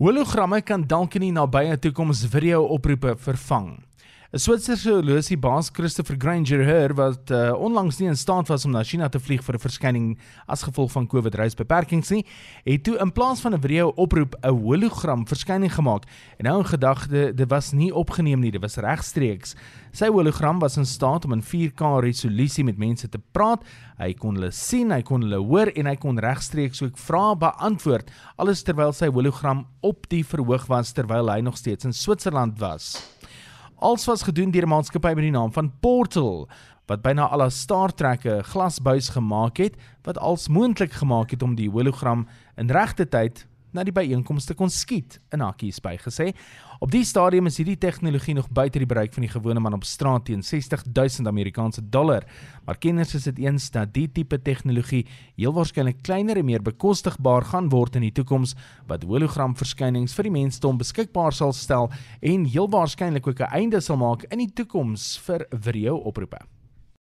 Hologramme kan dalk in die nabye toekoms video oproepe vervang. 'n Switserse horlosie baas Christopher Granger Her wat uh, onlangs nie in staat was om na China te vlieg vir 'n verskyning as gevolg van COVID reisbeperkings nie, het toe in plaas van 'n video oproep 'n hologram verskyning gemaak. En nou in gedagte, dit was nie opgeneem nie, dit was regstreeks. Sy hologram was in staat om in 4K resolusie met mense te praat. Hy kon hulle sien, hy kon hulle hoor en hy kon regstreeks ook vrae beantwoord, alles terwyl sy hologram op die verhoog was terwyl hy nog steeds in Switserland was. Als was gedoen deur 'n maatskappy met die naam van Portal wat byna al 'n Star Trek glasbuis gemaak het wat als moontlik gemaak het om die hologram in regte tyd na die byeenkomste kon skiet in hakkies bygesê. Op die stadium is hierdie tegnologie nog buite die bereik van die gewone man op straat teen 60000 Amerikaanse dollar. Maar kenners is dit eens dat die tipe tegnologie heel waarskynlik kleiner en meer bekostigbaar gaan word in die toekoms wat hologramverskynings vir die mensdom beskikbaar sal stel en heel waarskynlik ook 'n einde sal maak in die toekoms vir video oproepe.